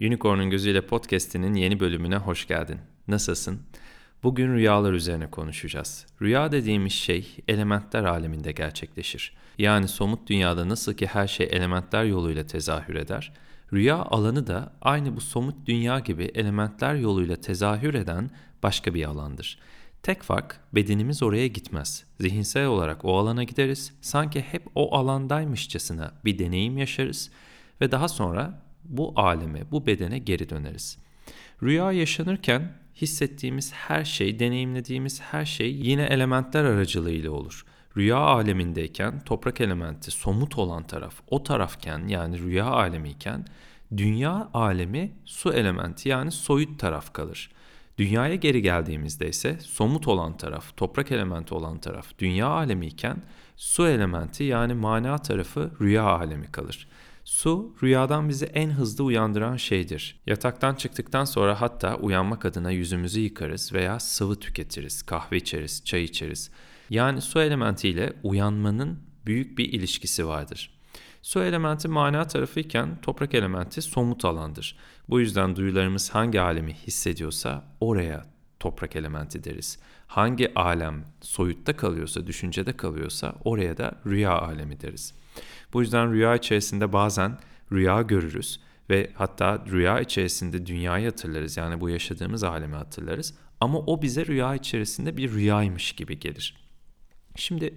Unicorn'un Gözüyle Podcast'inin yeni bölümüne hoş geldin. Nasılsın? Bugün rüyalar üzerine konuşacağız. Rüya dediğimiz şey elementler aleminde gerçekleşir. Yani somut dünyada nasıl ki her şey elementler yoluyla tezahür eder, rüya alanı da aynı bu somut dünya gibi elementler yoluyla tezahür eden başka bir alandır. Tek fark bedenimiz oraya gitmez. Zihinsel olarak o alana gideriz, sanki hep o alandaymışçasına bir deneyim yaşarız ve daha sonra bu aleme, bu bedene geri döneriz. Rüya yaşanırken hissettiğimiz her şey, deneyimlediğimiz her şey yine elementler aracılığıyla olur. Rüya alemindeyken toprak elementi somut olan taraf o tarafken yani rüya alemiyken dünya alemi su elementi yani soyut taraf kalır. Dünyaya geri geldiğimizde ise somut olan taraf, toprak elementi olan taraf dünya alemi su elementi yani mana tarafı rüya alemi kalır. Su rüyadan bizi en hızlı uyandıran şeydir. Yataktan çıktıktan sonra hatta uyanmak adına yüzümüzü yıkarız veya sıvı tüketiriz, kahve içeriz, çay içeriz. Yani su elementiyle uyanmanın büyük bir ilişkisi vardır. Su elementi mana tarafıyken toprak elementi somut alandır. Bu yüzden duyularımız hangi alemi hissediyorsa oraya toprak elementi deriz. Hangi alem soyutta kalıyorsa, düşüncede kalıyorsa oraya da rüya alemi deriz. Bu yüzden rüya içerisinde bazen rüya görürüz ve hatta rüya içerisinde dünyayı hatırlarız. Yani bu yaşadığımız alemi hatırlarız. Ama o bize rüya içerisinde bir rüyaymış gibi gelir. Şimdi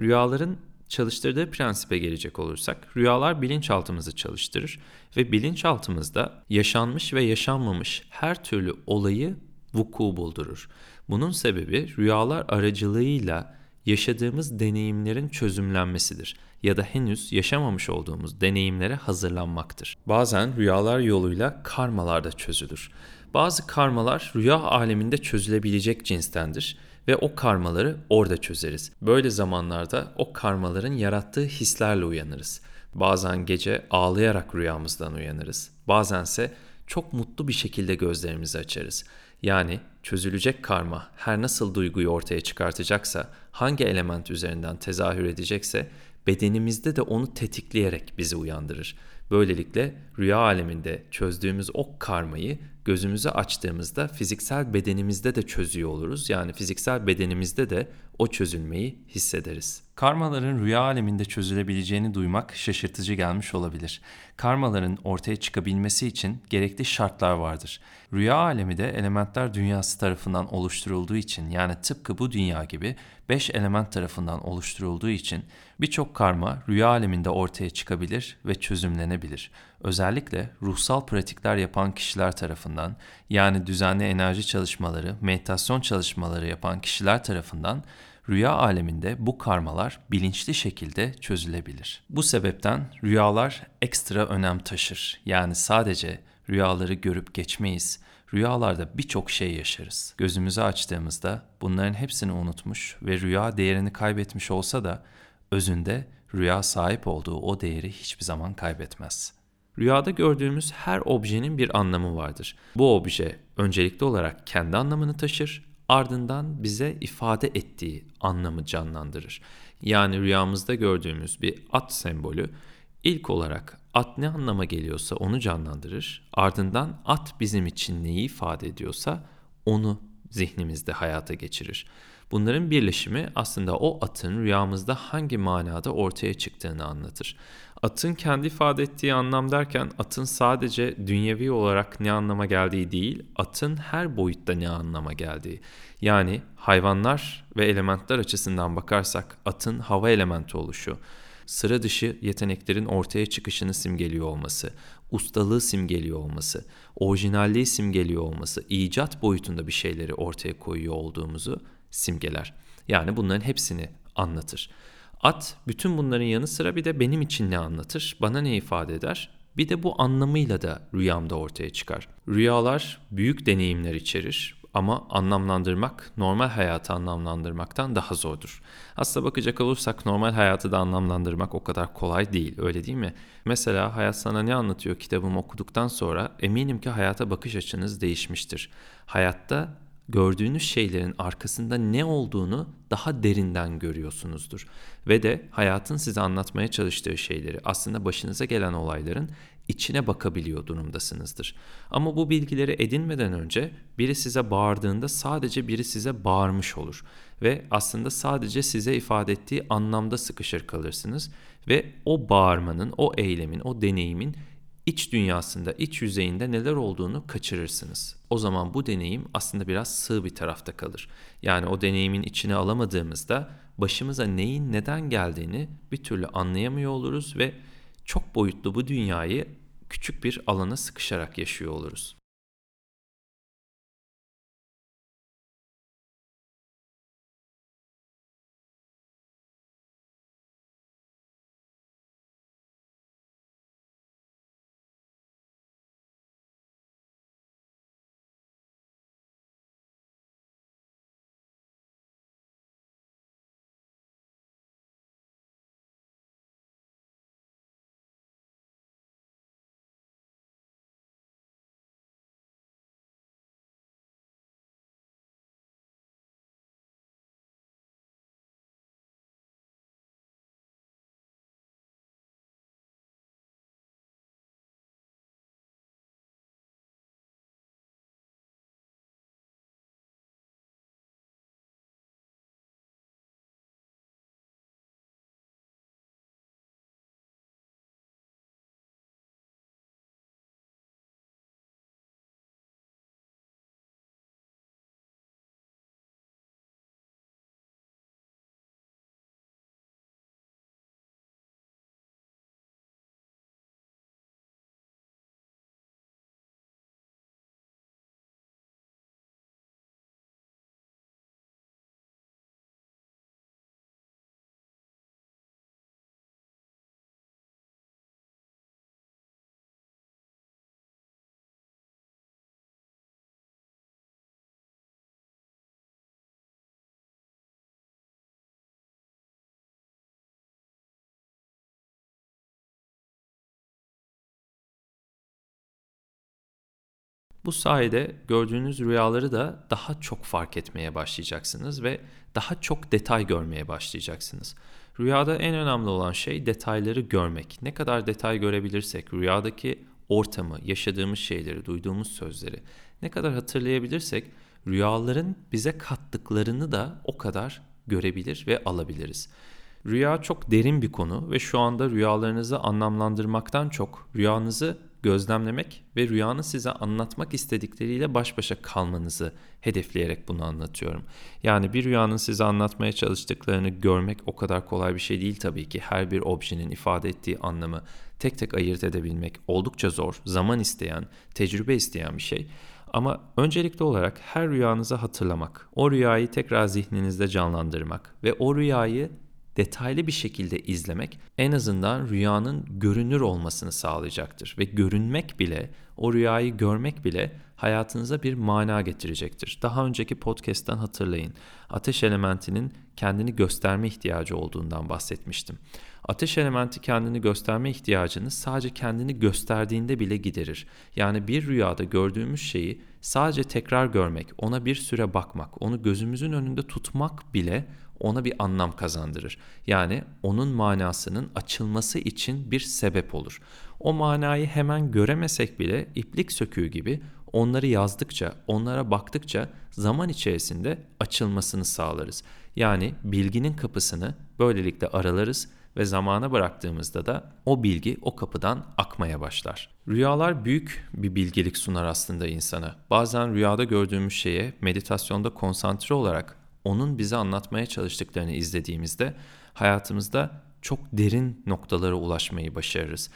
rüyaların çalıştırdığı prensibe gelecek olursak rüyalar bilinçaltımızı çalıştırır ve bilinçaltımızda yaşanmış ve yaşanmamış her türlü olayı vuku buldurur. Bunun sebebi rüyalar aracılığıyla yaşadığımız deneyimlerin çözümlenmesidir ya da henüz yaşamamış olduğumuz deneyimlere hazırlanmaktır. Bazen rüyalar yoluyla karmalar da çözülür. Bazı karmalar rüya aleminde çözülebilecek cinstendir ve o karmaları orada çözeriz. Böyle zamanlarda o karmaların yarattığı hislerle uyanırız. Bazen gece ağlayarak rüyamızdan uyanırız. Bazense çok mutlu bir şekilde gözlerimizi açarız. Yani çözülecek karma her nasıl duyguyu ortaya çıkartacaksa, hangi element üzerinden tezahür edecekse bedenimizde de onu tetikleyerek bizi uyandırır. Böylelikle rüya aleminde çözdüğümüz o karmayı gözümüzü açtığımızda fiziksel bedenimizde de çözüyor oluruz. Yani fiziksel bedenimizde de o çözülmeyi hissederiz. Karmaların rüya aleminde çözülebileceğini duymak şaşırtıcı gelmiş olabilir. Karmaların ortaya çıkabilmesi için gerekli şartlar vardır. Rüya alemi de elementler dünyası tarafından oluşturulduğu için yani tıpkı bu dünya gibi 5 element tarafından oluşturulduğu için birçok karma rüya aleminde ortaya çıkabilir ve çözümlenebilir. Özellikle ruhsal pratikler yapan kişiler tarafından yani düzenli enerji çalışmaları, meditasyon çalışmaları yapan kişiler tarafından rüya aleminde bu karmalar bilinçli şekilde çözülebilir. Bu sebepten rüyalar ekstra önem taşır. Yani sadece rüyaları görüp geçmeyiz. Rüyalarda birçok şey yaşarız. Gözümüzü açtığımızda bunların hepsini unutmuş ve rüya değerini kaybetmiş olsa da özünde rüya sahip olduğu o değeri hiçbir zaman kaybetmez. Rüyada gördüğümüz her objenin bir anlamı vardır. Bu obje öncelikli olarak kendi anlamını taşır ardından bize ifade ettiği anlamı canlandırır. Yani rüyamızda gördüğümüz bir at sembolü ilk olarak at ne anlama geliyorsa onu canlandırır. Ardından at bizim için neyi ifade ediyorsa onu zihnimizde hayata geçirir. Bunların birleşimi aslında o atın rüyamızda hangi manada ortaya çıktığını anlatır. Atın kendi ifade ettiği anlam derken atın sadece dünyevi olarak ne anlama geldiği değil, atın her boyutta ne anlama geldiği. Yani hayvanlar ve elementler açısından bakarsak atın hava elementi oluşu, sıra dışı yeteneklerin ortaya çıkışını simgeliyor olması, ustalığı simgeliyor olması, orijinalliği simgeliyor olması, icat boyutunda bir şeyleri ortaya koyuyor olduğumuzu simgeler. Yani bunların hepsini anlatır. At bütün bunların yanı sıra bir de benim için ne anlatır, bana ne ifade eder? Bir de bu anlamıyla da rüyamda ortaya çıkar. Rüyalar büyük deneyimler içerir ama anlamlandırmak normal hayatı anlamlandırmaktan daha zordur. Aslına bakacak olursak normal hayatı da anlamlandırmak o kadar kolay değil öyle değil mi? Mesela Hayat Sana Ne Anlatıyor kitabımı okuduktan sonra eminim ki hayata bakış açınız değişmiştir. Hayatta gördüğünüz şeylerin arkasında ne olduğunu daha derinden görüyorsunuzdur. Ve de hayatın size anlatmaya çalıştığı şeyleri aslında başınıza gelen olayların içine bakabiliyor durumdasınızdır. Ama bu bilgileri edinmeden önce biri size bağırdığında sadece biri size bağırmış olur ve aslında sadece size ifade ettiği anlamda sıkışır kalırsınız ve o bağırmanın, o eylemin, o deneyimin iç dünyasında, iç yüzeyinde neler olduğunu kaçırırsınız. O zaman bu deneyim aslında biraz sığ bir tarafta kalır. Yani o deneyimin içine alamadığımızda başımıza neyin neden geldiğini bir türlü anlayamıyor oluruz ve çok boyutlu bu dünyayı küçük bir alana sıkışarak yaşıyor oluruz. Bu sayede gördüğünüz rüyaları da daha çok fark etmeye başlayacaksınız ve daha çok detay görmeye başlayacaksınız. Rüyada en önemli olan şey detayları görmek. Ne kadar detay görebilirsek, rüyadaki ortamı, yaşadığımız şeyleri, duyduğumuz sözleri ne kadar hatırlayabilirsek rüyaların bize kattıklarını da o kadar görebilir ve alabiliriz. Rüya çok derin bir konu ve şu anda rüyalarınızı anlamlandırmaktan çok rüyanızı gözlemlemek ve rüyanın size anlatmak istedikleriyle baş başa kalmanızı hedefleyerek bunu anlatıyorum. Yani bir rüyanın size anlatmaya çalıştıklarını görmek o kadar kolay bir şey değil tabii ki. Her bir objenin ifade ettiği anlamı tek tek ayırt edebilmek oldukça zor, zaman isteyen, tecrübe isteyen bir şey. Ama öncelikli olarak her rüyanızı hatırlamak, o rüyayı tekrar zihninizde canlandırmak ve o rüyayı detaylı bir şekilde izlemek en azından rüyanın görünür olmasını sağlayacaktır ve görünmek bile, o rüyayı görmek bile hayatınıza bir mana getirecektir. Daha önceki podcast'ten hatırlayın. Ateş elementinin kendini gösterme ihtiyacı olduğundan bahsetmiştim. Ateş elementi kendini gösterme ihtiyacını sadece kendini gösterdiğinde bile giderir. Yani bir rüyada gördüğümüz şeyi sadece tekrar görmek, ona bir süre bakmak, onu gözümüzün önünde tutmak bile ona bir anlam kazandırır. Yani onun manasının açılması için bir sebep olur. O manayı hemen göremesek bile iplik söküğü gibi onları yazdıkça, onlara baktıkça zaman içerisinde açılmasını sağlarız. Yani bilginin kapısını böylelikle aralarız ve zamana bıraktığımızda da o bilgi o kapıdan akmaya başlar. Rüyalar büyük bir bilgelik sunar aslında insana. Bazen rüyada gördüğümüz şeye meditasyonda konsantre olarak onun bize anlatmaya çalıştıklarını izlediğimizde hayatımızda çok derin noktalara ulaşmayı başarırız.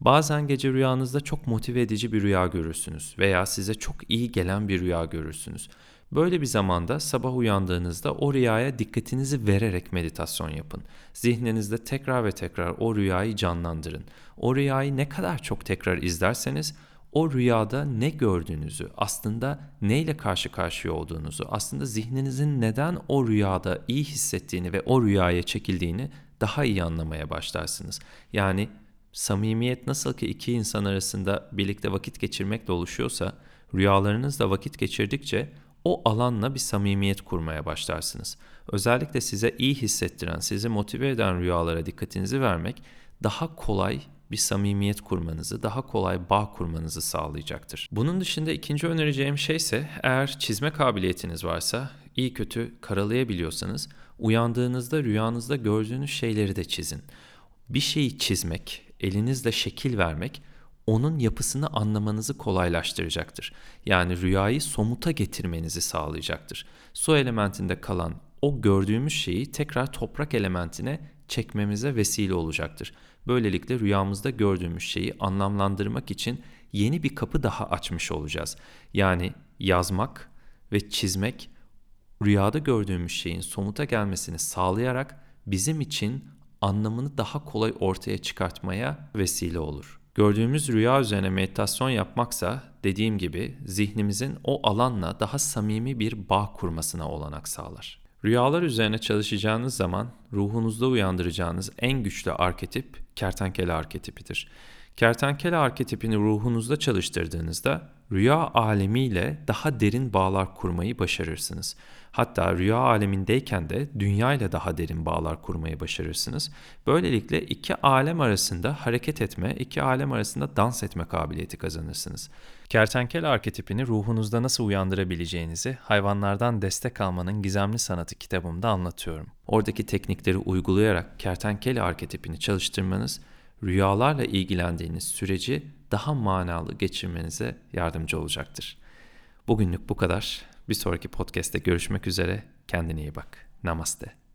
Bazen gece rüyanızda çok motive edici bir rüya görürsünüz veya size çok iyi gelen bir rüya görürsünüz. Böyle bir zamanda sabah uyandığınızda o rüyaya dikkatinizi vererek meditasyon yapın. Zihninizde tekrar ve tekrar o rüyayı canlandırın. O rüyayı ne kadar çok tekrar izlerseniz o rüyada ne gördüğünüzü, aslında neyle karşı karşıya olduğunuzu, aslında zihninizin neden o rüyada iyi hissettiğini ve o rüyaya çekildiğini daha iyi anlamaya başlarsınız. Yani samimiyet nasıl ki iki insan arasında birlikte vakit geçirmekle oluşuyorsa, rüyalarınızda vakit geçirdikçe o alanla bir samimiyet kurmaya başlarsınız. Özellikle size iyi hissettiren, sizi motive eden rüyalara dikkatinizi vermek daha kolay bir samimiyet kurmanızı, daha kolay bağ kurmanızı sağlayacaktır. Bunun dışında ikinci önereceğim şey ise eğer çizme kabiliyetiniz varsa, iyi kötü karalayabiliyorsanız uyandığınızda rüyanızda gördüğünüz şeyleri de çizin. Bir şeyi çizmek, elinizle şekil vermek onun yapısını anlamanızı kolaylaştıracaktır. Yani rüyayı somuta getirmenizi sağlayacaktır. Su elementinde kalan o gördüğümüz şeyi tekrar toprak elementine çekmemize vesile olacaktır. Böylelikle rüyamızda gördüğümüz şeyi anlamlandırmak için yeni bir kapı daha açmış olacağız. Yani yazmak ve çizmek rüyada gördüğümüz şeyin somuta gelmesini sağlayarak bizim için anlamını daha kolay ortaya çıkartmaya vesile olur. Gördüğümüz rüya üzerine meditasyon yapmaksa dediğim gibi zihnimizin o alanla daha samimi bir bağ kurmasına olanak sağlar. Rüyalar üzerine çalışacağınız zaman ruhunuzda uyandıracağınız en güçlü arketip kertenkele arketipidir. Kertenkele arketipini ruhunuzda çalıştırdığınızda rüya alemiyle daha derin bağlar kurmayı başarırsınız. Hatta rüya alemindeyken de dünya ile daha derin bağlar kurmayı başarırsınız. Böylelikle iki alem arasında hareket etme, iki alem arasında dans etme kabiliyeti kazanırsınız. Kertenkele arketipini ruhunuzda nasıl uyandırabileceğinizi Hayvanlardan Destek Almanın Gizemli Sanatı kitabımda anlatıyorum. Oradaki teknikleri uygulayarak kertenkele arketipini çalıştırmanız rüyalarla ilgilendiğiniz süreci daha manalı geçirmenize yardımcı olacaktır. Bugünlük bu kadar. Bir sonraki podcast'te görüşmek üzere. Kendine iyi bak. Namaste.